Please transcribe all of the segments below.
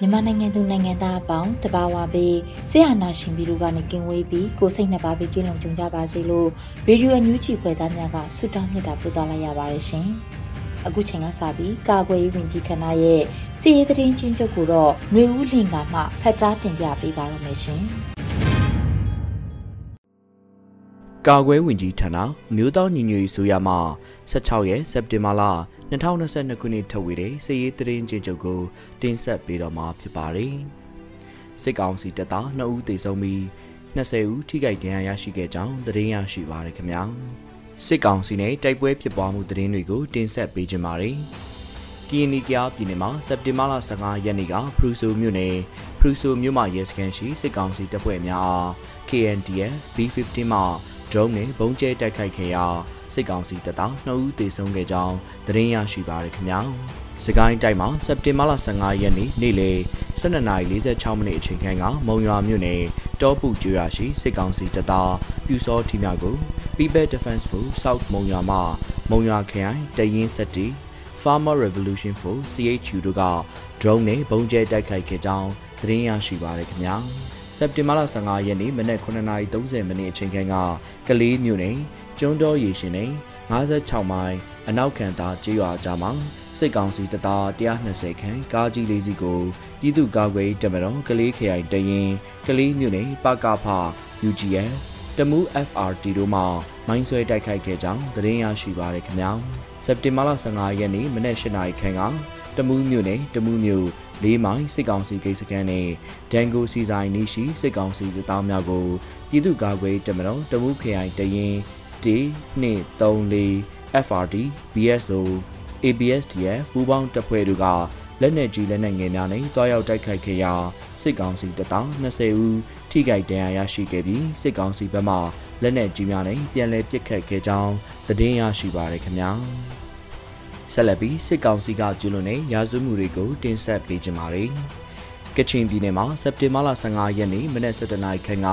မြန်မာနိုင်ငံသူနိုင်ငံသားအပေါင်းတဘာဝပေးဆရာနာရှင်ပြီးတို့ကနေကင်ဝေးပြီးကိုစိတ်နှစ်ပါးပြီးကင်းလုံးကြုံကြပါစေလို့ရေဒီယိုအန်ယူဂျီဖွယ်သားများကဆုတောင်းမြတ်တာပို့သလိုက်ရပါတယ်ရှင်။အခုချိန်ကစပြီးကာကွယ်ရေးဝန်ကြီးဌာနရဲ့စီရေးသတင်းချင်းချုပ်ကိုတော့ຫນွေဦးလင်ကမှဖတ်ကြားတင်ပြပေးပါရမရှင်။ ကာကွယ်ဝင်ကြီးဌာနအမျိုးသားညီညွတ်ရေးဆိုရမှ16ရက်စက်တင်ဘာလ2022ခုနှစ်ထုတ်ဝေတဲ့စစ်ရေးသတင်းကြေချုပ်ကိုတင်ဆက်ပေးတော့မှာဖြစ်ပါတယ်။စစ်ကောင်စီတပ်သား2ဦးသေဆုံးပြီး20ဦးထိခိုက်ဒဏ်ရာရရှိခဲ့ကြောင်းသတင်းရရှိပါရခင်ဗျာ။စစ်ကောင်စီနဲ့တိုက်ပွဲဖြစ်ပွားမှုသတင်းတွေကိုတင်ဆက်ပေးကြပါမယ်။ကီနီကယာပြည်နယ်မှာစက်တင်ဘာလ15ရက်နေ့ကဖရူဆိုမြို့နယ်ဖရူဆိုမြို့မှာရဲစခန်းရှိစစ်ကောင်စီတပ်ဖွဲ့များအား KNDF B15 မှ ဒရုန်းနဲ့ဘုံကျဲတိုက်ခိုက်ခဲ့ရာစစ်ကောင်စီတပ်သား2ဦးသေဆုံးခဲ့ကြောင်းသတင်းရရှိပါရခင်ဗျာ။စကိုင်းတိုင်းမှာစက်တင်ဘာလ15ရက်နေ့နေ့လယ်12:46မိနစ်အချိန်ခန့်ကမုံရွာမြို့နယ်တောပုကျွာရှိစစ်ကောင်စီတပ်သားပြူစောထီများကို People Defense Force South မုံရွာမှမုံရွာခရိုင်တရင်စက်တီ Farmer Revolution Force CHU တို့က drone နဲ့ဘုံကျဲတိုက်ခိုက်ခဲ့ကြောင်းသတင်းရရှိပါရခင်ဗျာ။ စက်တင်ဘာလ15ရက်နေ့မနက်9:30မိနစ်အချိန်ခန့်ကကလေးမြို့နယ်ကျွန်းတော်ရေရှင်နယ်56မိုင်အနောက်ခံသားကြေးရွာကြားမှာစစ်ကောင်စီတပ်သား120ခန့်ကားကြီးလေးစီးကိုပြည်သူ့ကာကွယ်တပ်မတော်ကလေးခရိုင်တရင်ကလေးမြို့နယ်ပကဖ UGF တမူ FRT တို့မှမိုင်းဆွဲတိုက်ခိုက်ခဲ့ကြောင်းသတင်းရရှိပါရခင်ဗျာစက်တင်ဘာလ15ရက်နေ့မနက်၈နာရီခန့်ကတမူးမြို့နယ်တမူးမြို့ လေးမိုင်စစ်ကောင်စီဂိတ်စခန်းနဲ့ဒန်ကိုစီဆိုင်နီးရှိစစ်ကောင်စီတပ်သားများကိုပြည်သူ့ကာကွယ်တပ်မတော်တမူးခရိုင်တရင်1-2-3-4 FRD BSO ABSDF ပူးပေါင်းတပ်ဖွဲ့တို့ကလက်နက်ကြီးလက်နက်ငယ်များနဲ့တွားရောက်တိုက်ခိုက်ခဲ့ရာစစ်ကောင်စီတပ်သား20ဦးထိခိုက်ဒဏ်ရာရရှိခဲ့ပြီးစစ်ကောင်စီဘက်မှလက်နက်ကြီးများနဲ့ပြန်လည်ပစ်ခတ်ခဲ့ကြောင်းသတင်းရရှိပါရခင်ဗျာ ဆက်လက်ပြီးစစ်ကောင်စီကကျူးလွန်တဲ့ရာဇဝမှုတွေကိုတင်ဆက်ပေးကြပါမယ်ကချင်ပြည်နယ်မှာစက်တင်ဘာလ15ရက်နေ့မနက်7:00နာရီခန့်က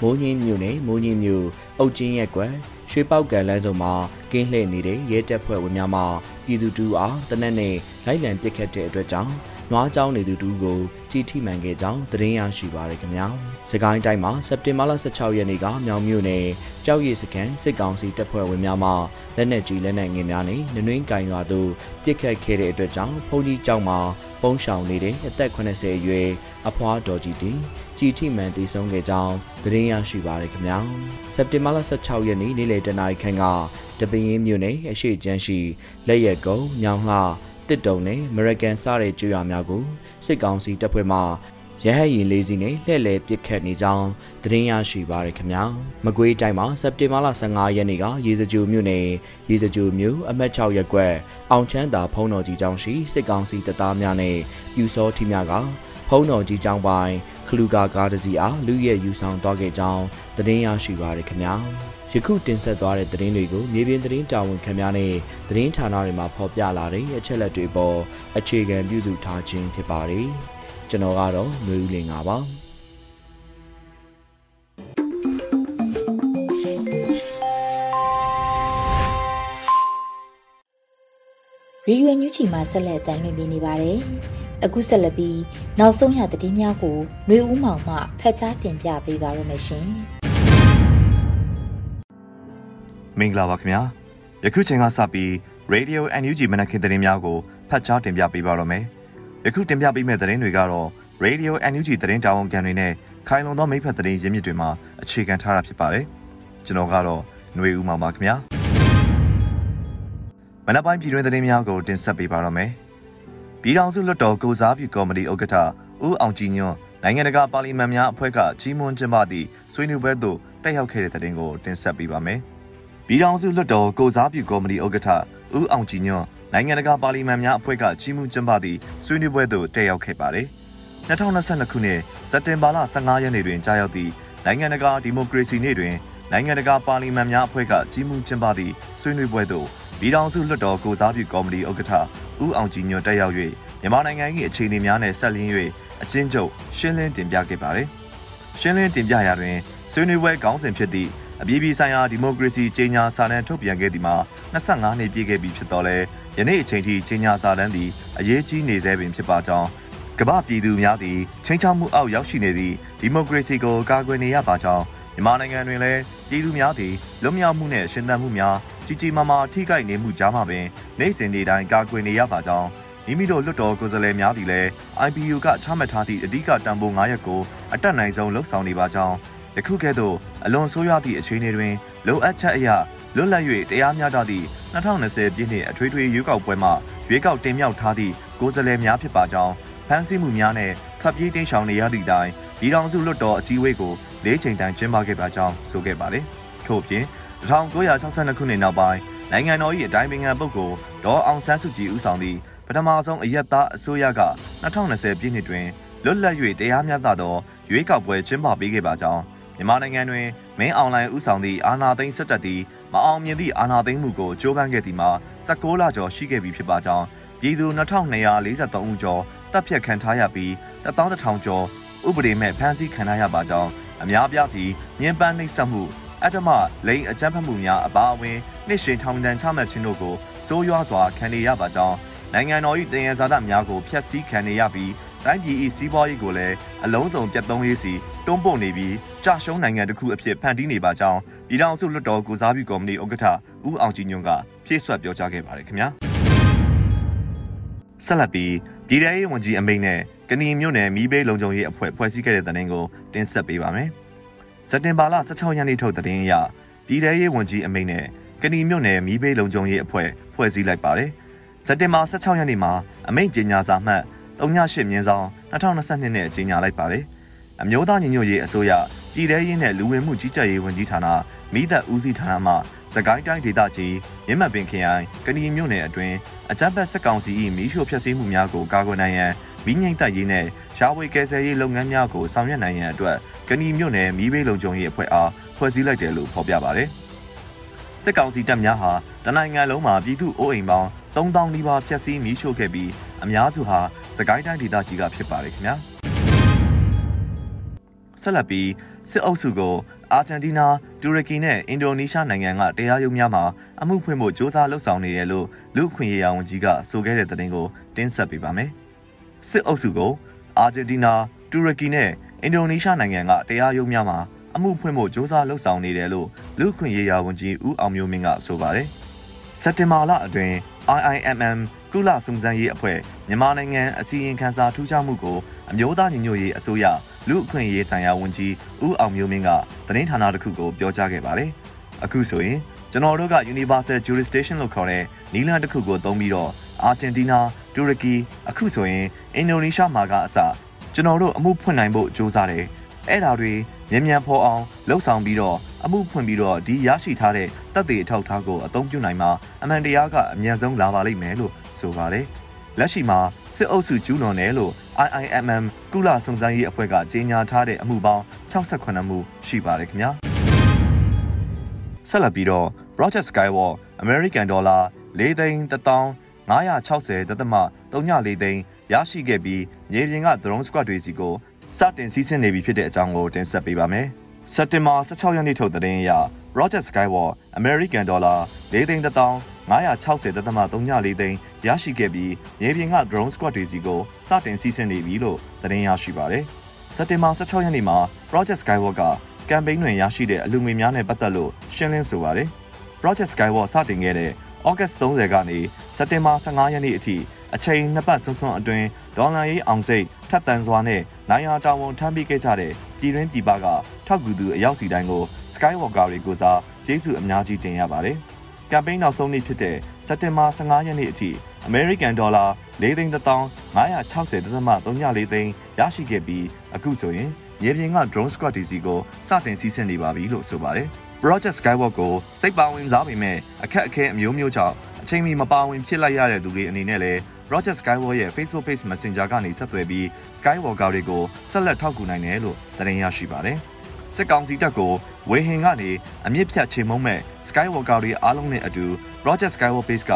မိုးညင်းမြို့နယ်မိုးညင်းမြို့အုတ်ကျင်းရက်ကွယ်ရွှေပောက်ကန်လမ်းစုံမှာကင်းလှည့်နေတဲ့ရဲတပ်ဖွဲ့ဝင်များမှပြည်သူတူအားတနက်နေ့လိုက်လံပစ်ခတ်တဲ့အတွက်ကြောင့် နွားကြောင်းနေသူတူကိုကြီးထိမှန်ခဲ့ကြောင်းသတင်းရရှိပါရခင်ဗျာ။စကိုင်းတိုင်းမှာစက်တင်ဘာလ16ရက်နေ့ကမြောင်မြို့နယ်ကြောက်ရည်စခန်းစစ်ကောင်စီတပ်ဖွဲ့ဝင်များမှလက်နက်ကြီးလက်နက်ငယ်များနဲ့နနွင်းကင်ရွာသို့ပစ်ခတ်ခဲ့တဲ့အတွက်ကြောင့်ဖုန်ကြီးကျောင်းမှာပုံရှောင်နေတဲ့အသက်80အရွယ်အဖွားတော်ကြီးတင်ကြီးထိမှန်တည်ဆုံးခဲ့ကြောင်းသတင်းရရှိပါရခင်ဗျာ။စက်တင်ဘာလ16ရက်နေ့နေ့လယ်တနာရီခန့်ကတပင်းမြို့နယ်အရှိချမ်းရှိလက်ရက်ကုန်းညောင်လှ တစ်တုံနဲ့အမေရိကန်စတဲ့ကျွော်များကိုစစ်ကောင်စီတပ်ဖွဲ့မှရဟတ်ရင်လေးစီးနဲ့လှည့်လည်ပစ်ခတ်နေကြောင်းသတင်းရရှိပါရခင်ဗျာမကွေးတိုင်းမှာစက်တင်ဘာလ15ရက်နေ့ကရေစကြိုမြို့နယ်ရေစကြိုမြို့အမှတ်6ရပ်ကွက်အောင်ချမ်းသာဖုံးတော်ကြီးကျောင်းရှိစစ်ကောင်စီတပ်သားများနဲ့ပြူစောထီများကဖုံးတော်ကြီးကျောင်းပိုင်းခလူကာကားတစ်စီးအားလူရဲယူဆောင်သွားခဲ့ကြောင်းသတင်းရရှိပါရခင်ဗျာ ယခုတင်ဆက်သွားတဲ့သတင်းတွေကိုမြေပြင်သတင်းတာဝန်ခံများနဲ့သတင်းဌာနတွေမှာဖော်ပြလာတဲ့အချက်လက်တွေပေါ်အခြေခံပြုစုထားခြင်းဖြစ်ပါတယ်။ကျွန်တော်ကတော့မျိုးဦးလင်ပါပါ။ရီရွယ်ညူချီမှာဆက်လက်တန်လှည့်နေပါတယ်။အခုဆက်လက်ပြီးနောက်ဆုံးရသတင်းများကိုຫນွေဦးမောင်မှဖတ်ကြားတင်ပြပေးပါရမရှင်။ မင်္ဂလာပါခင်ဗျာယခုချိန်ကစပြီး Radio NUG မနက်ခင်းသတင်းများကိုဖတ်ကြားတင်ပြပေးပါတော့မယ်။ယခုတင်ပြပေးမယ့်သတင်းတွေကတော့ Radio NUG သတင်းတာဝန်ခံတွေနဲ့ခိုင်လုံသောမိဖက်သတင်းရင်းမြစ်တွေမှာအခြေခံထားတာဖြစ်ပါတယ်။ကျွန်တော်ကတော့ຫນွေဦးမောင်ပါခင်ဗျာ။မနက်ပိုင်းပြည်တွင်းသတင်းများကိုတင်ဆက်ပေးပါတော့မယ်။ပြည်ထောင်စုလွှတ်တော်ကိုစားပြုကော်မတီဥက္ကဋ္ဌဦးအောင်ကြည်ညွန့်နိုင်ငံတကာပါလီမန်များအဖွဲ့ကကြီးမွန်းကျင်းပသည့်ဆွေးနွေးပွဲသို့တက်ရောက်ခဲ့တဲ့တဲ့တင်ကိုတင်ဆက်ပေးပါမယ်။ ပြည်ထောင်စုလွှတ်တော်ကိုစားပြုကော်မတီဥက္ကဋ္ဌဦးအောင်ကြည်ညွန့်နိုင်ငံတကာပါလီမန်များအဖွဲ့ကကြီးမွန်းကျင်းပသည့်ဆွေးနွေးပွဲသို့တက်ရောက်ခဲ့ပါတယ်။2022ခုနှစ်စက်တင်ဘာလ15ရက်နေ့တွင်ကြာရောက်သည့်နိုင်ငံတကာဒီမိုကရေစီနေ့တွင်နိုင်ငံတကာပါလီမန်များအဖွဲ့ကကြီးမွန်းကျင်းပသည့်ဆွေးနွေးပွဲသို့ပြည်ထောင်စုလွှတ်တော်ကိုစားပြုကော်မတီဥက္ကဋ္ဌဦးအောင်ကြည်ညွန့်တက်ရောက်၍မြန်မာနိုင်ငံ၏အခြေအနေများနဲ့ဆက်လျင်း၍အချင်းချုပ်ရှင်းလင်းတင်ပြခဲ့ပါတယ်။ရှင်းလင်းတင်ပြရာတွင်ဆွေးနွေးပွဲခေါင်းစဉ်ဖြစ်သည့် အပြည်ပြည်ဆိုင်ရာဒီမိုကရေစီကြေညာစာတမ်းထုတ်ပြန်ခဲ့သည်မှာ25နှစ်ပြည့်ခဲ့ပြီဖြစ်တော်လဲယနေ့အချိန်ထိကြေညာစာတမ်းသည်အရေးကြီးနေသေးပင်ဖြစ်ပါကြောင်းကမ္ဘာပြည်သူများသည်ချင်းချောက်မှုအောက်ရောက်ရှိနေသည့်ဒီမိုကရေစီကိုကာကွယ်နေရပါကြောင်းမြန်မာနိုင်ငံတွင်လည်းပြည်သူများသည်လွတ်မြောက်မှုနှင့်ရှင်သန်မှုများကြီးကြီးမားမားထိခိုက်နေမှုကြားမှာပင်နိုင်စဉ်နေ့တိုင်းကာကွယ်နေရပါကြောင်းမိမိတို့လွတ်တော်ကိုယ်စားလှယ်များသည်လည်း IPU ကချမှတ်ထားသည့်အဓိကတန်ဖိုး9ရက်ကိုအတက်နိုင်ဆုံးလှုပ်ဆောင်နေပါကြောင်း ယခုကဲ့သို့အလွန်ဆိုးရွားသည့်အခြေအနေတွင်လိုအပ်ချက်အရလွတ်လပ်၍တရားမျှတသည့်2020ပြည့်နှစ်အထွေထွေရွေးကောက်ပွဲမှာရွေးကောက်တင်မြှောက်ထားသည့်ကိုယ်စားလှယ်များဖြစ်ပါကြောင်းဖမ်းဆီးမှုများနဲ့ထွက်ပြေးတိမ်းရှောင်နေရသည့်အတိုင်းဒီတောင်စုလွတ်တော်အစည်းအဝေးကို၄ချိန်တိုင်ကျင်းပခဲ့ပါကြောင်းဆိုခဲ့ပါတယ်။ထို့ပြင်1962ခုနှစ်နောက်ပိုင်းနိုင်ငံတော်၏အတိုင်းပင်ခံပုဂ္ဂိုလ်ဒေါ်အောင်ဆန်းစုကြည်ဦးဆောင်သည့်ပထမဆုံးအရက်သားအစိုးရက2020ပြည့်နှစ်တွင်လွတ်လပ်၍တရားမျှတသောရွေးကောက်ပွဲကျင်းပပေးခဲ့ပါကြောင်း မြန်မာနိုင်ငံတွင်မင်းအွန်လိုင်းဥဆောင်သည့်အာဏာသိမ်းစစ်တပ်သည်မအောင်မြင်သည့်အာဏာသိမ်းမှုကိုကြိုးပမ်းခဲ့သည်မှာ16လကျော်ရှိခဲ့ပြီဖြစ်ပါကြောင်းပြည်သူ2243ဦးကျော်တပ်ဖြတ်ခံထားရပြီး11000ကျော်ဥပဒေမဲ့ဖမ်းဆီးခံထားရပါကြောင်းအများပြားပြီးညှဉ်းပန်းနှိပ်စက်မှုအတ္တမလိန်အကြမ်းဖက်မှုများအပါအဝင်နှိရှင်ထောင်ဒဏ်ချမှတ်ခြင်းတို့ကိုစိုးရွားစွာခံနေရပါကြောင်းနိုင်ငံတော်၏တယံဇာတများကိုဖျက်ဆီးခံနေရပြီး တိုင်းပြည်၏စီးပွားရေးကိုလည်းအလုံးစုံပြတ်သုံးရေးစီတွန်းပို့နေပြီးကြာရှုံးနိုင်ငံတစ်ခုအဖြစ်ဖန်တီးနေပါကြောင်းပြည်ထောင်စုလွှတ်တော်ကိုစားပြုကော်မတီဥက္ကဋ္ဌဦးအောင်ကြည်ညွန့်ကဖြည့်ဆွတ်ပြောကြားခဲ့ပါတယ်ခင်ဗျာဆက်လက်ပြီးပြည်ထောင်ရေးဝန်ကြီးအမိန့်နဲ့ကဏီမြို့နယ်မီးဘေးလုံခြုံရေးအဖွဲ့ဖွဲ့စည်းခဲ့တဲ့တဲ့ကိုတင်ဆက်ပေးပါမယ်စက်တင်ဘာလ16ရက်နေ့ထုတ်တဲ့င်းအရပြည်ထောင်ရေးဝန်ကြီးအမိန့်နဲ့ကဏီမြို့နယ်မီးဘေးလုံခြုံရေးအဖွဲ့ဖွဲ့စည်းလိုက်ပါတယ်စက်တင်ဘာ16ရက်နေ့မှာအမိန့်ကြေညာစာမှတ် 38မြင်းဆောင်2022နဲ့ကြေညာလိုက်ပါတယ်။အမျိုးသားညီညွတ်ရေးအစိုးရပြည်ထရေးနဲ့လူဝင်မှုကြီးကြပ်ရေးဝန်ကြီးဌာနမိသက်ဦးစီးဌာနမှစကိုင်းတိုင်းဒေသကြီးမြင်းမပင်ခရိုင်ကဏီမြို့နယ်အတွင်းအကြမ်းဖက်စစ်ကောင်စီ၏မီးရှို့ဖျက်ဆီးမှုများကိုကာကွယ်နိုင်ရန်မီးငိမ့်တပ်ရေးနဲ့ရှားဝေကယ်ဆယ်ရေးလုပ်ငန်းများကိုဆောင်ရွက်နိုင်ရန်အတွက်ကဏီမြို့နယ်မီးဘေးလုံခြုံရေးအဖွဲ့အားဖွဲ့စည်းလိုက်တယ်လို့ဖော်ပြပါတယ်။ စစ်ကောင်စီတပ်များဟာတနိုင်ငံလုံးမှာပြည်သူအိုးအိမ်ပေါင်း3000နီးပါးဖျက်ဆီးမီးရှို့ခဲ့ပြီးအများစုဟာစကိုင်းတိုင်းဒေသကြီးကဖြစ်ပါတယ်ခင်ဗျာဆက်လက်ပြီးစစ်အုပ်စုကိုအာဂျင်တီးနားတူရကီနဲ့အင်ဒိုနီးရှားနိုင်ငံကတရားရုံးများမှာအမှုဖွင့်ဖို့စ조사လှုပ်ဆောင်နေတယ်လို့လူခွင့်ရေးရာဝန်ကြီးကဆိုခဲ့တဲ့သတင်းကိုတင်ဆက်ပေးပါမယ်စစ်အုပ်စုကိုအာဂျင်တီးနားတူရကီနဲ့အင်ဒိုနီးရှားနိုင်ငံကတရားရုံးများမှာ အမှုဖွင့်ဖို့စ조사လှုပ်ဆောင်နေတယ်လို့လူခွင့်ရေးရာဝန်ကြီးဦးအောင်မျိုးမင်းကဆိုပါတယ်စက်တင်ဘာလအတွင်း IIMM ကုလစုံစမ်းရေးအဖွဲ့မြန်မာနိုင်ငံအစည်းအဝေးခန်းစာထူးခြားမှုကိုအမျိုးသားညီညွတ်ရေးအစိုးရလူအခွင့်အရေးဆိုင်ရာဝန်ကြီးဦးအောင်မျိုးမင်းကသတင်းဌာနတစ်ခုကိုပြောကြားခဲ့ပါတယ်။အခုဆိုရင်ကျွန်တော်တို့က Universal Jurisdiction လို့ခေါ်တဲ့နီလန်တစ်ခုကိုသုံးပြီးတော့အာဂျင်တီးနား၊တူရကီအခုဆိုရင်အင်ဒိုနီးရှားမှာကအစကျွန်တော်တို့အမှုဖွင့်နိုင်ဖို့ကြိုးစားတယ်။ အဲ့ဒါတွေမြန်မြန်ဖော်အောင်လှုပ်ဆောင်ပြီးတော့အမှုဖွင့်ပြီးတော့ဒီရရှိထားတဲ့တပ်တွေအထောက်အထားကိုအသုံးပြုနိုင်မှာအမှန်တရားကအမြန်ဆုံးလာပါလိမ့်မယ်လို့ဆိုပါတယ်။လက်ရှိမှာစစ်အုပ်စုကျူးလွန်တယ်လို့ IIMM ကုလစုံစမ်းရေးအဖွဲ့ကကြေညာထားတဲ့အမှုပေါင်း68မှုရှိပါတယ်ခင်ဗျာ။ဆက်လက်ပြီးတော့ Project Skywalk American Dollar ၄သိန်း1560တသမ34သိန်းရရှိခဲ့ပြီးမြေပြင်က drone squad တွေစီကို စတင်စီးဆင်းနေပြီဖြစ်တဲ့အကြောင်းကိုတင်ဆက်ပေးပါမယ်။စက်တင်ဘာ16ရက်နေ့ထုတ်သတင်းအရ Project Skywalk American Dollar ၄သိန်း560.34သိန်းရရှိခဲ့ပြီးမြေပြင်က drone squad တွေစီကိုစတင်စီးဆင်းနေပြီလို့သတင်းရရှိပါတယ်။စက်တင်ဘာ16ရက်နေ့မှာ Project Skywalk ကကမ်ပိန်းတွင်ရရှိတဲ့အလူငွေများနဲ့ပတ်သက်လို့ရှင်းလင်းဆိုပါတယ်။ Project Skywalk စတင်ခဲ့တဲ့ဩဂတ်စ်30ကနေစက်တင်ဘာ15ရက်နေ့အထိအချိန်နှစ်ပတ်ဆွန်းဆွန်းအတွင်းဒေါ်လာရေးအောင်စိတ်ထက်သန်စွာနဲ့ နိုင်ရာတာဝန်ထမ်းပေးခဲ့ကြတဲ့ပြည်တွင်းပြည်ပကထောက်ကူသူအရောက်စီတိုင်းကို Skywalker တွေကိုစားရေးစုအများကြီးတင်ရပါတယ်။ကမ်ပိန်းနောက်ဆုံးနေ့ဖြစ်တဲ့စက်တင်ဘာ15ရက်နေ့အထိ American Dollar ၄သိန်း1560.34သိန်းရရှိခဲ့ပြီးအခုဆိုရင်ရေပြင်က drone squad DC ကိုစတင်စီးဆင်းနေပါပြီလို့ဆိုပါတယ်။ Project Skywalk ကိုစိတ်ပါဝင်စားပေမဲ့အခက်အခဲအမျိုးမျိုးကြောင့်အချိန်မီမပါဝင်ဖြစ်လိုက်ရတဲ့သူတွေအနေနဲ့လည်း Roger Skywalk ရဲ့ Facebook Page Messenger ကနေဆက်သွယ်ပြီး Skywalker တွေကိုဆက်လက်ထောက်ကူနိုင်တယ်လို့သတင်းရရှိပါတယ်။စစ်ကောင်စီတပ်ကိုဝေဟင်ကနေအမြင့်ဖြတ်ချိန်မုံမဲ့ Skywalker တွေအားလုံးနဲ့အတူ Roger Skywalk Page က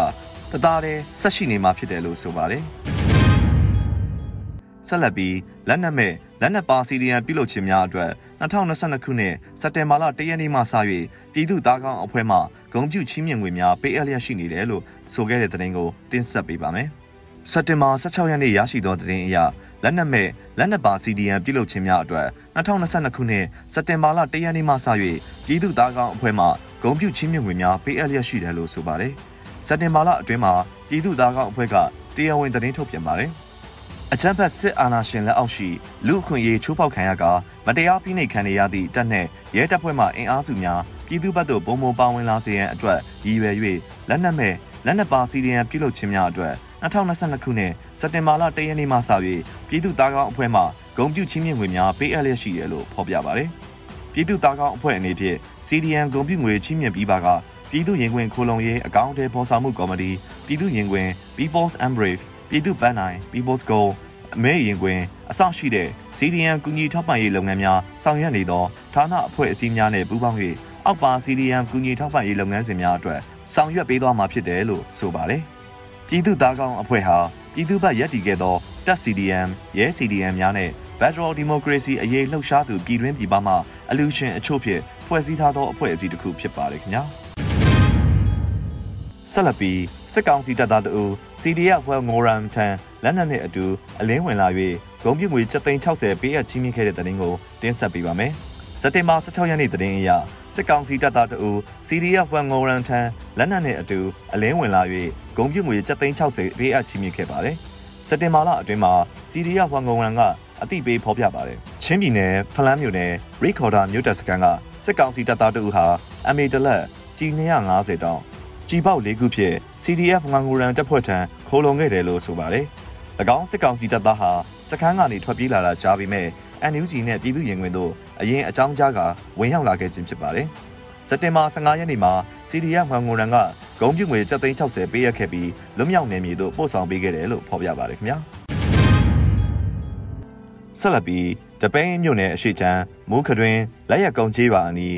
တသားတည်းဆက်ရှိနေမှာဖြစ်တယ်လို့ဆိုပါတယ်။ဆက်လက်ပြီးလက်နက်မဲ့လက်နက်ပါစီဒီယန်ပြုလုပ်ခြင်းများအတွက်2022ခုနှစ်စက်တင်ဘာလ1ရက်နေ့မှစ၍ပြည်သူ့သားကောင်းအဖွဲ့မှဂုံပြူချီးမြှင့်ငွေများပေးအပ်လျက်ရှိနေတယ်လို့ဆိုခဲ့တဲ့သတင်းကိုတင်ဆက်ပေးပါမယ်။ စက်တင်ဘာ16ရက်နေ့ရရှိသောသတင်းအရလက်နက်မဲ့လက်နက်ပါ CDN ပြုလုပ်ခြင်းများအတွက်2022ခုနှစ်စက်တင်ဘာလ1ရက်နေ့မှစ၍ပြည်သူ့သားကောင်းအဖွဲ့မှဂုံပြူချီးမြှင့်ငွေများပေးအပ်လျက်ရှိတယ်လို့ဆိုပါတယ်။စက်တင်ဘာလအတွင်းမှာပြည်သူ့သားကောင်းအဖွဲ့ကတရားဝင်သတင်းထုတ်ပြန်ပါတယ်။အချမ်းဖတ်စစ်အာဏာရှင်လက်အောက်ရှိလူအခွင့်အရေးချိုးဖောက်ခံရကမတရားဖိနှိပ်ခံရသည့်တပ်နှင့်ရဲတပ်ဖွဲ့မှအင်အားစုများပြည်သူ့ဘက်သို့ပုံပုံပါဝင်လာစေရန်အတွက်ရည်ရွယ်၍လက်နက်မဲ့လက်နက်ပါစီဒီယန်ပြုလုပ်ခြင်းများအတွက် 2022ခုနှစ်စက်တင်ဘာလ1ရက်နေ့မှစ၍ပြည်သူ့သားကောင်းအဖွဲ့မှဂုံပြုချင်းမြင့်ငွေများပေးအပ်လျက်ရှိတယ်လို့ဖော်ပြပါတယ်။ပြည်သူ့သားကောင်းအဖွဲ့အနေဖြင့် CDN ဂုံပြုငွေချင်းမြင့်ပြီးပါကပြည်သူ့ရင်ခွင်ခိုလုံရေးအကောင့်အထည်ဖော်ဆောင်မှုကော်မတီပြည်သူ့ရင်ခွင် People's Embrace ပြည်သူ့ပန်းနိုင် People's Goal အမဲရင်ခွင်အစရှိတဲ့ CDN ကူညီထောက်ပံ့ရေးလုပ်ငန်းများဆောင်ရွက်နေသောဌာနအဖွဲ့အစည်းများနဲ့ပူးပေါင်း၍အောက်ပါ CDN ကူညီထောက်ပံ့ရေးလုပ်ငန်းစဉ်များအတွက်ဆောင်ရွက်ပေးသွားမှာဖြစ်တယ်လို့ဆိုပါတယ်။ ပြည်သူ့သားကောင်းအဖွဲ့ဟာပြည်သူ့ဘက်ရည်တည်ခဲ့သောတပ် CDM ရဲ CDM များနဲ့ Federal Democracy အရေးလှုပ်ရှားသူပြည်တွင်းပြည်ပမှအလူရှင်အချို့ဖြင့်ဖွဲ့စည်းထားသောအဖွဲ့အစည်းတစ်ခုဖြစ်ပါတယ်ခင်ဗျာ။ဆက်လက်ပြီးစစ်ကောင်စီတပ်သားတို့ CDF ဝဲငိုရမ်ထံလက်နက်နဲ့အတူအလင်းဝင်လာ၍ဂုံပြူငွေ760ပေးအပ်ချီးမြှင့်ခဲ့တဲ့တဲ့တင်ကိုတင်ဆက်ပေးပါမယ်။စ က်တင်ဘာ16ရက်နေ့တဲ့တင်အရစစ်ကောင်စီတပ်သားတို့ CDF ဝဲငိုရမ်ထံလက်နက်နဲ့အတူအလင်းဝင်လာ၍ဂုံပြူငွေ760ပေးအပ်ချီးမြှင့်ခဲ့ပါတယ်။စက်တင်ဘာလအတွင်းမှာ CDF ဝဲငိုရမ်ကအတိပေးဖော်ပြပါတယ်။ချင်းပြည်နယ်ဖလန်းမြို့နယ်ရီခေါ်ဒါမြို့တပ်စခန်းကစစ်ကောင်စီတပ်သားတို့ဟာ MA တလက်ကြီး250တောင်းကြီးပေါက်၄ခုဖြင့် CDF ငငူရန်တပ်ဖွဲ့ထံခိုးလုံခဲ့တယ်လို့ဆိုပါတယ်။၎င်းစစ်ကောင်စီတပ်သားဟာစခန်းကနေထွက်ပြေးလာတာကြားပေမဲ့ NUG နဲ့ပြည်သူ့ရင်ဝင်တို့အရင်အကြောင်းကြားကဝင်ရောက်လာခဲ့ခြင်းဖြစ်ပါတယ်။စက်တင်ဘာ15ရက်နေ့မှာ CDF ငငူရန်ကဂုံပြုငွေ760ပေးရခဲ့ပြီးလွတ်မြောက်နေမည်သို့ပို့ဆောင်ပေးခဲ့တယ်လို့ဖော်ပြပါတယ်ခင်ဗျာ။ဆက်လက်ပြီးတပိန်းမြို့နယ်အရှိချမ်းမူးခတွင်လက်ရက်ကုံကြီးပါအနီး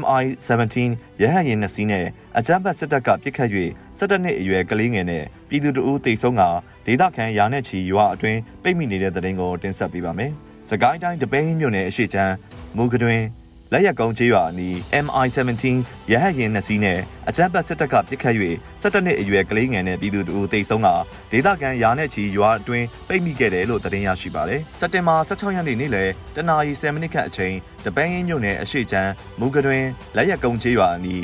MI-17 ရဟတ်ယာဉ်နှစ်စီးနဲ့အကြမ်းဖက်စစ်တပ်ကပစ်ခတ်၍စစ်တပ်နှင့်အရွယ်ကလေးငယ်နဲ့ပြည်သူတို့တိတ်ဆုံးကဒေသခံရာနဲ့ချီရွာအတွင်းပိတ်မိနေတဲ့တဲ့တင်ကိုတင်ဆက်ပေးပါမယ်။ စကိုင်းတိုင်းတပိန်းမြို့နယ်အရှိချမ်းမူကတွင်လက်ရက်ကုန်းချေးရွာအနီး MI-17 ရဟတ်ယာဉ်နှစ်စီးနဲ့အကြမ်းဖက်စစ်တပ်ကပစ်ခတ်၍စစ်တပ်နှင့်အရွယ်ကလေးငယ်နဲ့ပြည်သူတို့တိတ်ဆုံးကဒေသခံရာနဲ့ချီရွာအတွင်းပိတ်မိခဲ့တယ်လို့သတင်းရရှိပါတယ်။စက်တင်ဘာ16ရက်နေ့နေ့လယ်တနာရီ10မိနစ်ခန့်အချိန်တပန်းရင်းမြို့နယ်အရှိချမ်းမူကတွင်လက်ရက်ကုန်းချေးရွာအနီး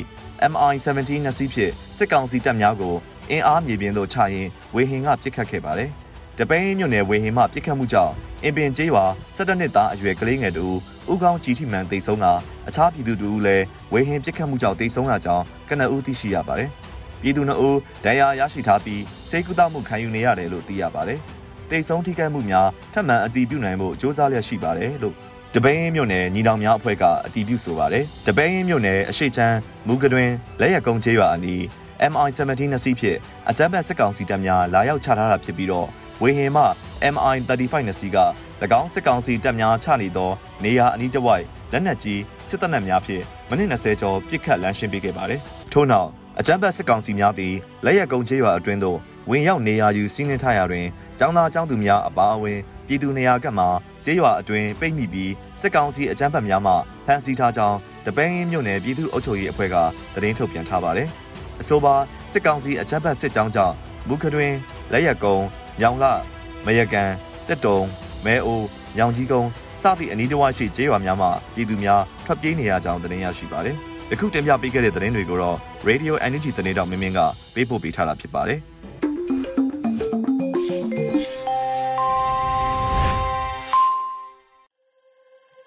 MI-17 နှစ်စီးဖြင့်စစ်ကောင်စီတပ်များကိုအင်အားမြေပြင်သို့ချရင်းဝေဟင်ကပစ်ခတ်ခဲ့ပါတယ်။ တပိန်းမြို့နယ်ဝေဟင်မှပြစ်ခတ်မှုကြောင့်အင်ပင်ကျေးရွာ17နှစ်သားအရွယ်ကလေးငယ်တို့ဦးကောင်းကြီးထိမှန်တိတ်ဆုံးကအခြားပြည်သူတို့လည်းဝေဟင်ပြစ်ခတ်မှုကြောင့်တိတ်ဆုံးတာကြောင့်ကနဦးသိရှိရပါတယ်။ပြည်သူနှုတ်ဒဏ်ရာရရှိထားပြီးစိတ်ကူးတောက်မှုခံယူနေရတယ်လို့သိရပါတယ်။တိတ်ဆုံးထိခိုက်မှုများထပ်မံအတည်ပြုနိုင်ဖို့စ조사လျက်ရှိပါတယ်လို့တပိန်းမြို့နယ်ညီနောင်များအဖွဲ့ကအတည်ပြုဆိုပါတယ်။တပိန်းမြို့နယ်အရှိချမ်းမူကတွင်လက်ရကုန်းချေးရွာအနီး MI-17 နှစ်စီးဖြင့်အကြမ်းဖက်စစ်ကောင်စီတပ်များလာရောက်ချထားတာဖြစ်ပြီးတော့ ဝေဟင်မှ MI-35 နှစ်စီးက၎င်းစစ်ကောင်စီတပ်များချနေသော နေရာအနီးတစ်ဝိုက်လက်နက်ကြီးစစ်တပ်နက်များဖြင့်မိနစ်20ကျော်ပစ်ခတ်လမ်းရှင်းပေးခဲ့ပါတယ်။ထို့နောက်အကြမ်းဖက်စစ်ကောင်စီများသည်လက်ရက်ကုန်းချေးရွာအတွင်းသို့ဝင်ရောက်နေရာယူစီးနှင်းထားရာတွင်ចောင်းသားចောင်းသူများအပါအဝင်ပြည်သူနေရာကမှကျေးရွာအတွင်းပိတ်မိပြီးစစ်ကောင်စီအကြမ်းဖက်များမှဖမ်းဆီးထားကြောင်းတပင်းရင်းမြို့နယ်ပြည်သူ့အုပ်ချုပ်ရေးအဖွဲ့ကသတင်းထုတ်ပြန်ထားပါတယ်။အဆိုပါစစ်ကောင်စီအကြမ်းဖက်စစ်ကြောင်းကြောင့်မူခတွင်လက်ရက် ကုန်းမြောင်လမယကန်တက်တုံမဲအိုညောင်ကြီးကုန်းစသည့်အနီးတစ်ဝိုက်ရှိကျေးရွာများမှာပြည်သူများထွက်ပြေးနေရကြောင်းသတင်းရရှိပါတယ်ယခုတင်ပြပေးခဲ့တဲ့သတင်းတွေကိုတော့ Radio Energy သတင်းတောင်မင်းမင်းကပေးပို့ပေးထားတာဖြစ်ပါတယ်။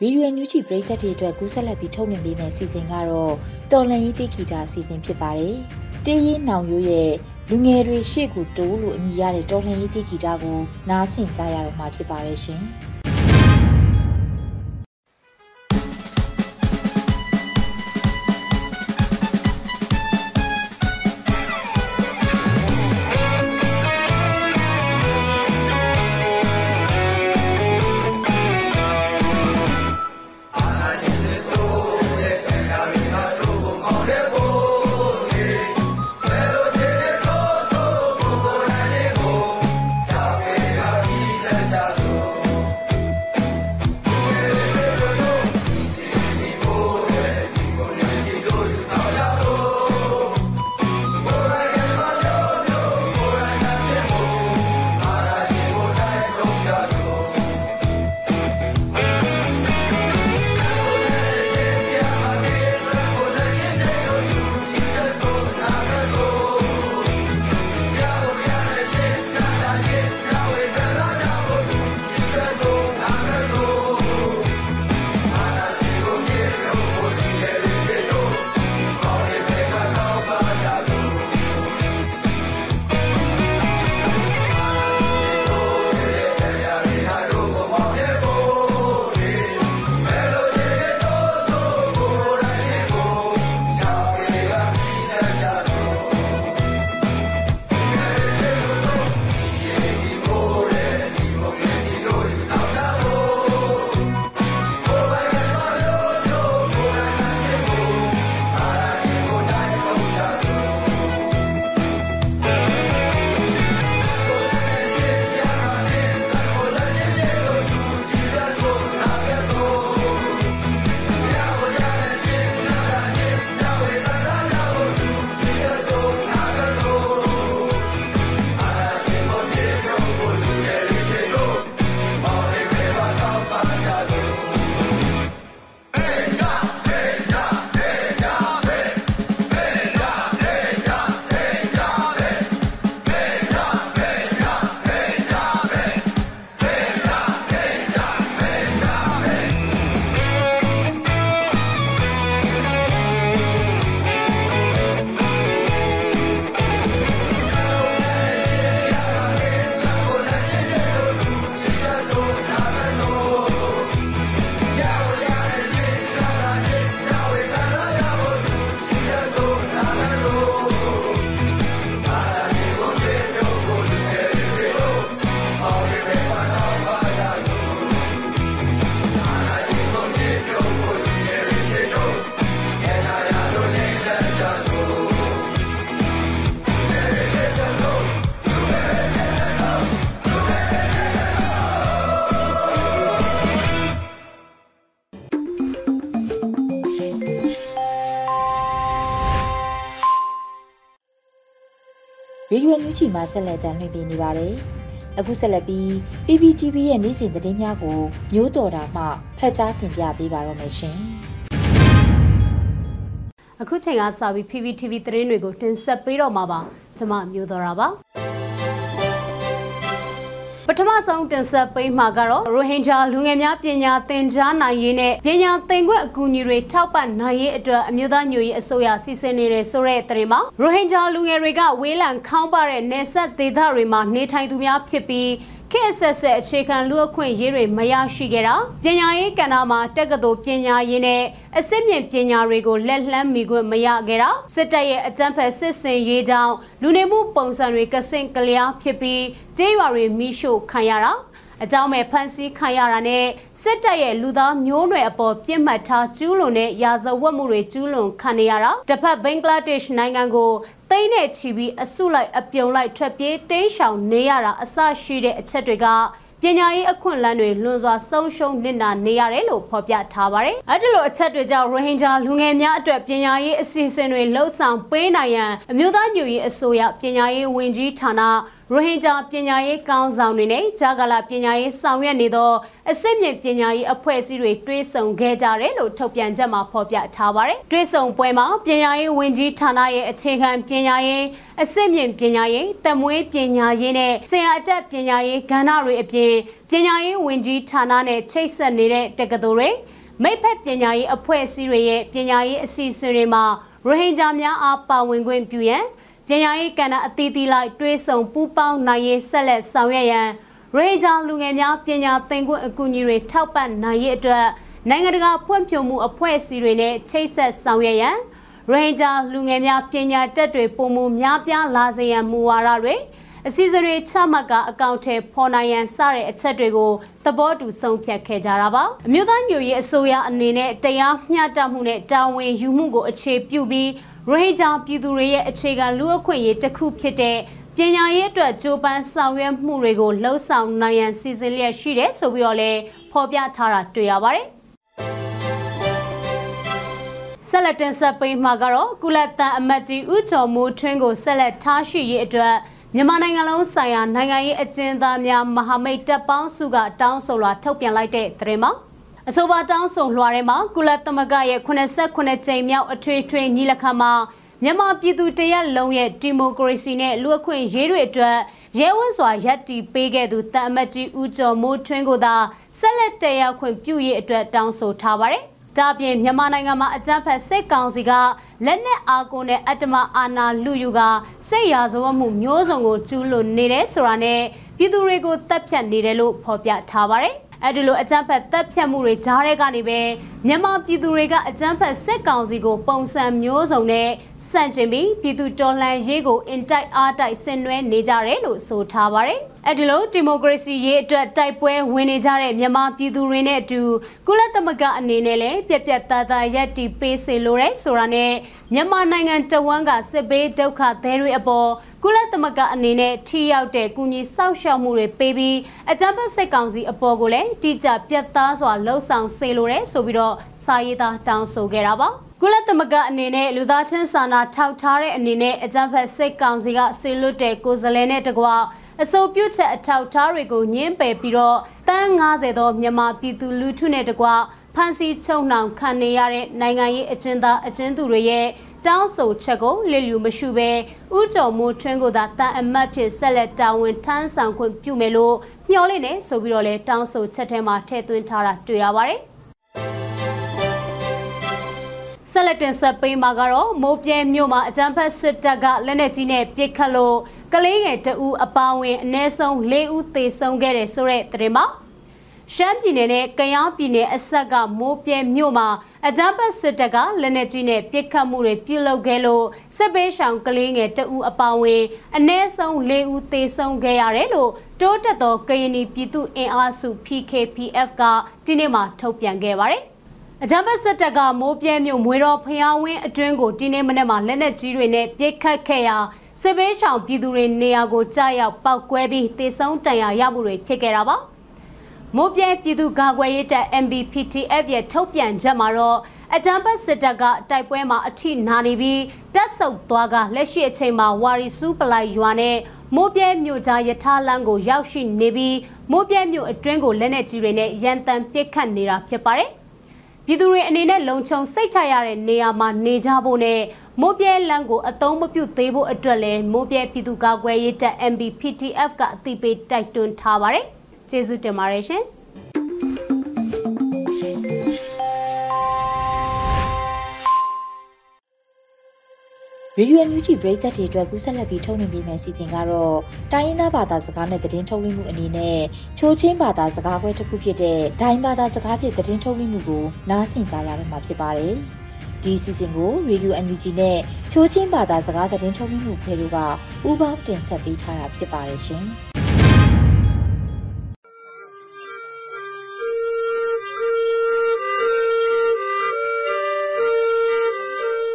ဗီဒီယိုညူချီပရိသတ်တွေအတွက်ကူးဆက်လက်ပြီးထုတ်လွှင့်ပေးမယ့်စီစဉ်ကတော့တော်လန်ရေးတိဂီတာအစီအစဉ်ဖြစ်ပါတယ်။တေးရင်နောင်ရိုးရဲ့ လူငယ်တွေရှေ့ကိုတိုးလို့အမည်ရတဲ့တော်လန်ရေးတိဂီတာကိုနားဆင်ကြရတော့မှာဖြစ်ပါတယ်ရှင်။ ရေဒီယိုညူချီမှာဆက်လက်တင်ပြနေပါတယ်။အခုဆက်လက်ပြီး PPTV ရဲ့နေ့စဉ်သတင်းများကိုမျိုးတော်တာမှဖတ်ကြားတင်ပြပေးပါရမရှင်။အခုချိန်ကစပြီး PPTV သတင်းတွေကိုတင်ဆက်ပေးတော့မှာပါ။ကျွန်မမျိုးတော်တာပါ။ ပထမဆုံးတင်ဆက်ပေးမှာကတော့ရိုဟင်ဂျာလူငယ်များပညာသင်ကြားနိုင်ရေးနဲ့ပညာသင်ခွင့်အကူအညီတွေထောက်ပံ့နိုင်ရေးအတွက်အမျိုးသားညွရေးအစိုးရစီစဉ်နေတဲ့ဆိုတဲ့သတင်းမှာရိုဟင်ဂျာလူငယ်တွေကဝေးလံခေါင်းပါတဲ့နေဆက်ဒေသတွေမှာနေထိုင်သူများဖြစ်ပြီး ခေတ်ဆက်ဆက်အခြေခံလူအခွင့်ရေးတွေမရရှိခဲ့တာပညာရေးကဏ္ဍမှာတက္ကသိုလ်ပညာရေးနဲ့အစစ်မြင့်ပညာတွေကိုလက်လှမ်းမီခွင့်မရခဲ့တာစစ်တပ်ရဲ့အကြမ်းဖက်စစ်ဆင်ရေးကြောင့်လူနေမှုပုံစံတွေကစင်ကလျားဖြစ်ပြီးကျေးရွာတွေမိရှို့ခံရတာ အကြောင်းမဲ့ဖမ်းဆီးခံရတာနဲ့စစ်တပ်ရဲ့လူသားမျိုးနွယ်အပေါ်ပြစ်မှတ်ထားကျူးလွန်တဲ့ရာဇဝတ်မှုတွေကျူးလွန်ခံနေရတာတစ်ဖက်ဘင်္ဂလားဒေ့ရှ်နိုင်ငံကိုသိန်းနဲ့ချီပြီးအစုလိုက်အပြုံလိုက်ထွက်ပြေးတိမ်းရှောင်နေရတာအဆရှိတဲ့အချက်တွေကပညာရေးအခွင့်အလမ်းတွေလွန်စွာဆုံးရှုံးနစ်နာနေရတယ်လို့ဖော်ပြထားပါတယ်။အဲဒီလိုအချက်တွေကြောင့်ရိုဟင်ဂျာလူငယ်များအတွက်ပညာရေးအစီအစဉ်တွေလှုပ်ဆောင်ပေးနိုင်ရန်အမျိုးသားညွရေးအစိုးရပညာရေးဝန်ကြီးဌာန ရိုဟင်ဂျာပညာရေးကောင်းဆောင်တွေနဲ့ဂျာဂလာပညာရေးဆောင်ရွက်နေသောအစစ်မြစ်ပညာရေးအဖွဲ့အစည်းတွေတွဲဆုံခဲ့ကြတယ်လို့ထုတ်ပြန်ချက်မှာဖော်ပြထားပါတယ်။တွဲဆုံပွဲမှာပညာရေးဝန်ကြီးဌာနရဲ့အခြေခံပညာရေးအစစ်မြစ်ပညာရေးတမွေးပညာရေးနဲ့ဆရာအတက်ပညာရေးကဏ္ဍတွေအပြင်ပညာရေးဝန်ကြီးဌာနနဲ့ချိတ်ဆက်နေတဲ့တက္ကသိုလ်တွေမိဖက်ပညာရေးအဖွဲ့အစည်းတွေရဲ့ပညာရေးအစီအစဉ်တွေမှာရိုဟင်ဂျာများအားပါဝင်ခွင့်ပြုရန် ပညာရေးကဏ္ဍအသီးသီးလိုက်တွဲဆုံပူးပေါင်းနိုင်ရေးဆက်လက်ဆောင်ရွက်ရန်ရေဂျာလူငယ်များပညာသင်ခွင့်အကူအညီတွေထောက်ပံ့နိုင်ရေးအတွက်နိုင်ငံတကာဖွံ့ဖြိုးမှုအဖွဲ့အစည်းတွေနဲ့ချိတ်ဆက်ဆောင်ရွက်ရန်ရေဂျာလူငယ်များပညာတက်တွေပုံမှုများပြားလာစေရန်မူဝါဒတွေအစည်းအဝေးချမှတ်ကအကောင့်ထဲပေါ်နိုင်ရန်စတဲ့အချက်တွေကိုသဘောတူဆုံးဖြတ်ခဲ့ကြတာပါအမျိုးသားမျိုးရေးအစိုးရအနေနဲ့တရားမျှတမှုနဲ့တာဝန်ယူမှုကိုအခြေပြုပြီး ရိုဟင်ဂျာပြည်သူတွေရဲ့အခြေခံလူ့အခွင့်အရေးတစ်ခုဖြစ်တဲ့ပညာရေးအတွက်ကြိုးပမ်းဆောင်ရွက်မှုတွေကိုလှုံ့ဆော်နိုင်ရန်စီစဉ်လျက်ရှိတယ်ဆိုပြီးတော့လည်းဖော်ပြထားတာတွေ့ရပါတယ်ဆက်လက်တင်ဆက်ပေးမှာကတော့ကုလတန်အမတ်ကြီးဦးကျော်မိုးထွန်းကိုဆက်လက်ထားရှိရေးအတွက်မြန်မာနိုင်ငံလုံးဆိုင်ရာနိုင်ငံရေးအကျဉ်းသားများမဟာမိတ်တပ်ပေါင်းစုကတောင်းဆိုလွှာထုတ်ပြန်လိုက်တဲ့သတင်းမှာ အဆိုပါတောင်းဆိုလွှာထဲမှာကုလသမဂ္ဂရဲ့89ကြိမ်မြောက်အထွေထွေညီလာခံမှာမြန်မာပြည်သူတရက်လုံးရဲ့ဒီမိုကရေစီနဲ့လူအခွင့်ရေးတွေအတွက်ရဲဝံ့စွာရပ်တည်ပေးခဲ့သူတန်အမတ်ကြီးဦးကျော်မိုးထွန်းကိုသာဆက်လက်တည်ရောက်ခွင့်ပြုရေးအတွက်တောင်းဆိုထားပါတယ်။ဒါပြင်မြန်မာနိုင်ငံမှာအကြမ်းဖက်စစ်ကောင်စီကလက်နက်အားကိုနဲ့အတ္တမအာဏာလူယူကစိတ်ရာဇဝတ်မှုမျိုးစုံကိုကျူးလွန်နေတယ်ဆိုတာနဲ့ပြည်သူတွေကိုတပ်ဖြတ်နေတယ်လို့ဖော်ပြထားပါတယ်။ အဲဒီလိုအကြမ်းဖက်တပ်ဖြတ်မှုတွေကြားထဲကနေပဲမြန်မာပြည်သူတွေကအကြမ်းဖက်စစ်ကောင်စီကိုပုံစံမျိုးစုံနဲ့စန့်ကျင်ပြီးပြည်သူတော်လှန်ရေးကိုအင်တိုက်အားတိုက်ဆင်နွှဲနေကြတယ်လို့ဆိုထားပါတယ်။အဲဒီလိုဒီမိုကရေစီရေးအတွက်တိုက်ပွဲဝင်နေကြတဲ့မြန်မာပြည်သူတွေနဲ့အတူကုလသမဂ္ဂအနေနဲ့လည်းပြက်ပြက်သားသားရပ်တည်ပေးစေလိုတဲ့ဆိုတာနဲ့မြန်မာနိုင်ငံတဝန်းကစစ်ဘေးဒုက္ခသည်တွေအပေါ်ကုလသမဂ္ဂအနေနဲ့ထိရောက်တဲ့ကုညီစောင့်ရှောက်မှုတွေပေးပြီးအကြမ်းဖက်စစ်ကောင်စီအပေါ်ကိုလည်းတိကျပြတ်သားစွာလှုံ့ဆော်စေလိုတဲ့ဆိုပြီးတော့စာရေးသားတောင်းဆိုခဲ့တာပါကုလသမဂ္ဂအနေနဲ့လူသားချင်းစာနာထောက်ထားတဲ့အနေနဲ့အကြမ်းဖက်စစ်ကောင်စီကဆေလွတ်တဲ့ကိုယ်စားလှယ်နဲ့တကွာ အစိုးပြုချက်အထောက်ထားတွေကိုညှင်းပယ်ပြီးတော့တန်း90သောမြန်မာပြည်သူလူထုနဲ့တကွဖမ်းဆီးချုပ်နှောင်ခံနေရတဲ့နိုင်ငံရေးအကျဉ်းသားအကျဉ်းသူတွေရဲ့တောင်းဆိုချက်ကိုလစ်လျူမရှုဘဲဥကြော်မိုးထွန်းကိုသာတန်အမတ်ဖြစ်ဆက်လက်တာဝန်ထမ်းဆောင်ခွင့်ပြုမယ်လို့မျှော်လင့်နေဆိုပြီးတော့လဲတောင်းဆိုချက်ထဲမှာထည့်သွင်းထားတာတွေ့ရပါတယ်ဆက်လက်တင်ဆက်ပေးမှာကတော့မိုးပြဲမြို့မှာအကြမ်းဖက်စစ်တပ်ကလက်နက်ကြီးနဲ့ပစ်ခတ်လို့ ကလေးငယ်တဦးအပါဝင်အနည်းဆုံး၄ဦးသေဆုံးခဲ့တယ်ဆိုတဲ့သတင်းမှာရှမ်းပြည်နယ်နဲ့ကယားပြည်နယ်အဆက်ကမိုးပြဲမြို့မှာအကြမ်းဖက်စစ်တပ်ကလက်နက်ကြီးနဲ့ပစ်ခတ်မှုတွေပြုလုပ်ခဲ့လို့စစ်ပေးရှောင်ကလေးငယ်တဦးအပါဝင်အနည်းဆုံး၄ဦးသေဆုံးခဲ့ရတယ်လို့တိုးတက်သောကရင်ပြည်သူအင်အားစု PKPF ကဒီနေ့မှထုတ်ပြန်ခဲ့ပါတယ်။အကြမ်းဖက်စစ်တပ်ကမိုးပြဲမြို့မွေတော်ဖျားဝင်းအတွင်းကိုဒီနေ့မနေ့မှလက်နက်ကြီးတွေနဲ့ပစ်ခတ်ခဲ့ရာ စစ်ဘေးရှောင်ပြည်သူတွေနေရာကိုကြားရောက်ပောက်ကွဲပြီးတေဆုံးတန်ရာရမှုတွေဖြစ်ခဲ့တာပါမိုးပြဲပြည်သူ့ကာကွယ်ရေးတပ် MBPTF ရဲ့ထုတ်ပြန်ချက်မှာတော့အကြမ်းဖက်စစ်တပ်ကတိုက်ပွဲမှာအထိနာနေပြီးတပ်ဆုပ်သွားကလက်ရှိအချိန်မှာဝါရီစုပလိုက်ရွာနဲ့မိုးပြဲမြို့ကြားယထာလန်းကိုရောက်ရှိနေပြီးမိုးပြဲမြို့အတွင်းကိုလက်နက်ကြီးတွေနဲ့ရန်တမ်းပစ်ခတ်နေတာဖြစ်ပါတယ်ပြည်သူတွေအနေနဲ့လုံခြုံစိတ်ချရတဲ့နေရာမှာနေကြဖို့နဲ့ မိုးပြဲလမ်းကိုအသုံးမပြုသေးဖို့အတွက်လည်းမိုးပြဲပြည်သူ့ကာကွယ်ရေးတပ် MBPTF ကအသိပေးတိုက်တွန်းထားပါတယ်။ကျေးဇူးတင်ပါတယ်ရှင်။ရေဒီယိုအန်ယူဂျီပရိသတ်တွေအတွက်ကူးဆက်လက်ပြီးထုတ်လွှင့်ပေးမယ့်စီစဉ်ကတော့တိုင်းရင်းသားဘာသာစကားနဲ့သတင်းထုတ်လွှင့်မှုအနေနဲ့ချိုးချင်းဘာသာစကားခွဲတစ်ခုဖြစ်တဲ့ဒိုင်းဘာသာစကားဖြင့်သတင်းထုတ်လွှင့်မှုကိုနားဆင်ကြရမှာဖြစ်ပါတယ်။ ဒီစီစဉ်ကို Radio NUG နဲ့ချိုးချင်းဘာသာစကားသတင်းထုတ်လွှင့်မှုဖေတို့ကပူးပေါင်းတင်ဆက်ပေးထားတာဖြစ်ပါတယ်ရှင်။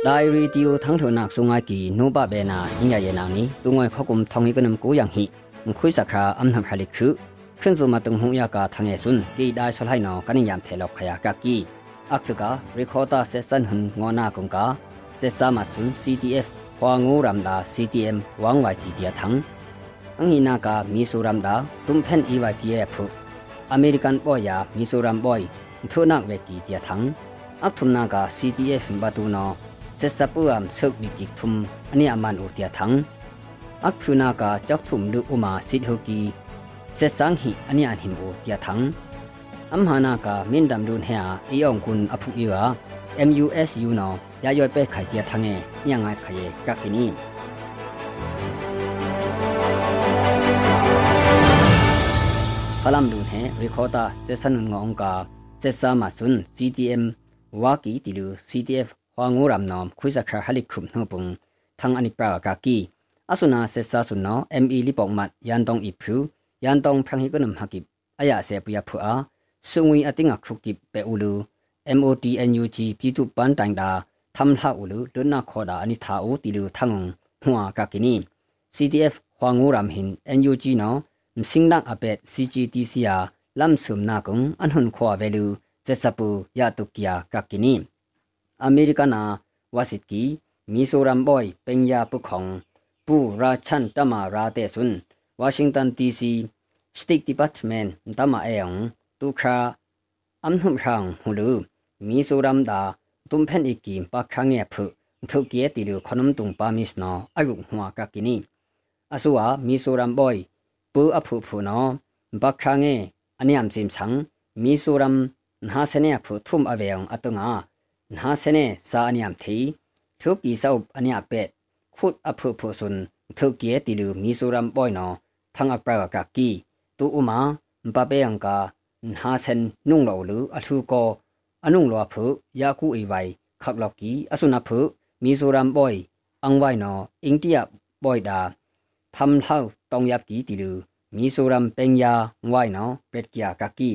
ဒိုင်ရီတီယိုထန်းထနက်ဆုငါကီနိုဘဘေနာညညာယေနာနီတုငွေခကုမ်ထောင်ဤကနမ်ကိုယန်ဟီမခွိစခါအမ်နမ်ခလိခုခွန်းစုမတုံဟုံယာကာထငေဆွန်းကီဒိုင်ဆလိုင်နောကနိယမ်ထေလောက်ခယာကကီ aksuka recorder session hun ngona kongka se sama chun CTF hwa ngu ramda CTM wangwai ti dia thang ang hina ka mizoram da tum phen iwa ki e phu american boy ya mizoram boy thunak ve ki tia thang ak thum na ka ctf batu no se sapu am suk bi ki thum ani aman u tia thang ak phuna ka chok thum du uma sit ho ki se sang hi ani an him u tia thang am hana ka min dam dun ha i ong kun aphu iwa MUSU နော်ရရွယ်ပဲခိုင်တထငယ်ညငါခရေကကင်းနီဖလမ်ဒုန်ဟေရီခေါတာစေစနငောင်ကာစေဆာမဆွန် CTM ဝါကီတီလူ CTF ဟွာငိုရမ်နောမ်ခွိစခါဟလိခုမ်နှုံပုံသံအနိပရာကာကီအဆုနာစေဆာဆွန်နော ME လီပေါမတ်ယန်တောင်ဣဖူယန်တောင်ဖန်ဟိကနမ်ဟကိအယာစေပယဖူအာ စုံဝီအတင်းအခုကိပဲဦးလူ MOTNUG ပြည်သူပန်းတိုင်တာသမ်လှဦးလူလွန်းနာခေါ်တာအနိသာဦးတီလူထငုံဟွာကကိနီ CTF ဟွာငိုရမ်ဟင် NUG နော်မစင်းနက်အပက် CGTC ယာလမ်ဆုမနာကုံအနှွန်ခွာဝဲလူဇက်စပူရတုကီယာကကိနီအမေရိကနာဝါစစ်ကီမီဆိုရမ်ဘွိုင်ပင်ယာပုခေါင်ပူရာချန်တမာရာတေဆွန်းဝါရှင်တန် DC စတိတ်ဒီပတ်မန့်တမအေယံ ตซุนวอชิงตันดีซีสติกดีพาร์ตเมนต์ตมาเองตุคาอัมนุมรังหูลูมิโซรัมดาตุมเพนอีกิมปากขังเงียพุทุกเกียติลูขนมตุงปามิสนออายุหัวกักินีอาสัวมิโซรัมบอยปูอพุพุนอปากขังเงอันยามซิมสังมิโซรัมนาเสเนพุทุมอเวงอตุงานาเสเนสาอันยามทีทุกอีสาวอันยาเป็ดขุดอพุพุสุนทุกเกียติลูมิโซรัมบอยนอทั้งอักปรากากีตูอุมาปะเปยังกา นาเซนนุ่งเหลาหรืออทูกออนุ่งหลอผึยาคูอีไวคักลอกีอสุนาผึมีโซรัมบอยอังไวนออิงเตียบอยดาทำเท่าตองยับกีติลือมีโซรัมเปงยาไวนอเป็ดกียากากี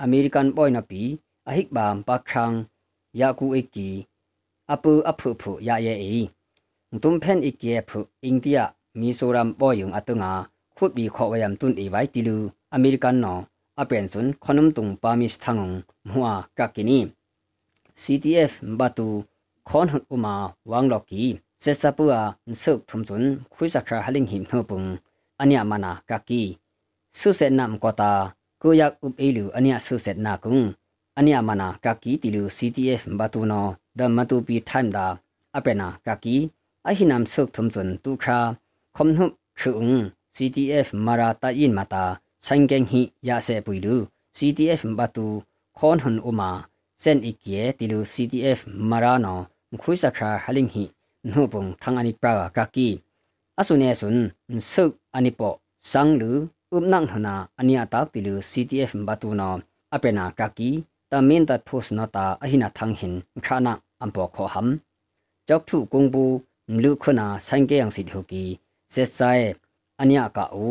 อเมริกันบอยนาปีอหิกบามปากคังยาคูอีกีอปูอผึผึยาเยอีตุ้มเพนอีกีผึอิงเตียมีโซรัมบอยยงอตุงาคุบีขอวายามตุนอีไวติลืออเมริกันนอ င်းဟိမ်နှပုန်အညာမနာကကီဆုဆက်နမ်ကောတာကိုယက်ဥပအေလူအညာဆုဆက်နာကုံအညာမနာကကီတီလူ CTF ဘတူနောဒမတူပီထိုင်ဒါအပနာကကီအဟိနမ်ဆုတ်ထုံစွန်တူခါခွန်နှုခုံ CTF မရာတာယ sangen hi ya se puilu CTF batu khon hun uma sen ikye tilu CTF marano mkhui sakha haling hi nupung thangani prawa kaki asune sun suk anipo sanglu upnang hana ania tak tilu CTF batu no apena kaki tamin tat phus no ta ahina thanghin khana ampo kho ham chok thu kungbu mlu khona sange yang sit hoki se sai ania ka u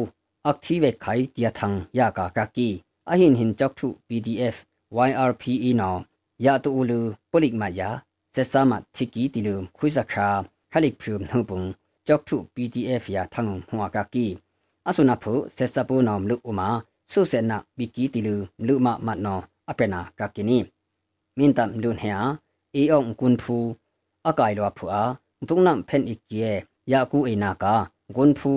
active khai tia thang ya ka ka ki a hin hin chok thu pdf yrpe now ya tu ulu polik ma ya se sa ma thiki tilum khuisa kha halik phum nu bung chok thu pdf ya thang hwa ka ki asuna phu se sa pu nom lu uma su se na biki tilu lu ma ma no apena ka kini min tam dun he a e ong kun phu akai lo phu a tung nam phen ikye ya ku e na ka gun phu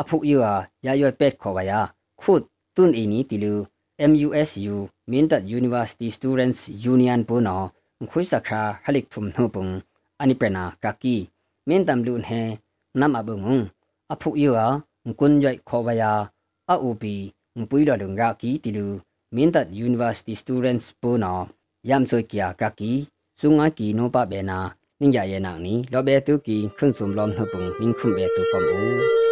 အဖုယူအားရရွယ်ပက်ခေါ်ကရခုတွန်းအင်းနီတီလူ MUSU Mindat University Students Union Bono ခွိစခါဟလိကဖုံနှုပုံအနိပနာကကီမင်းတမ်လူန်ဟဲနမ်အဘုံအဖုယူအားကွန်ကြိုက်ခေါ်ပါယာအူပီပွီလလုံရာကီတီလူမင်းတပ် University Students ပိုနောယမ်ဆွေကီယာကကီစုငါကီနိုပဘေနာနင်းရရဲ့နောက်နီလောဘေတူကီခွန်းစုံလောမ်နှုပုံနင်းခွန်ဘေတူပမူ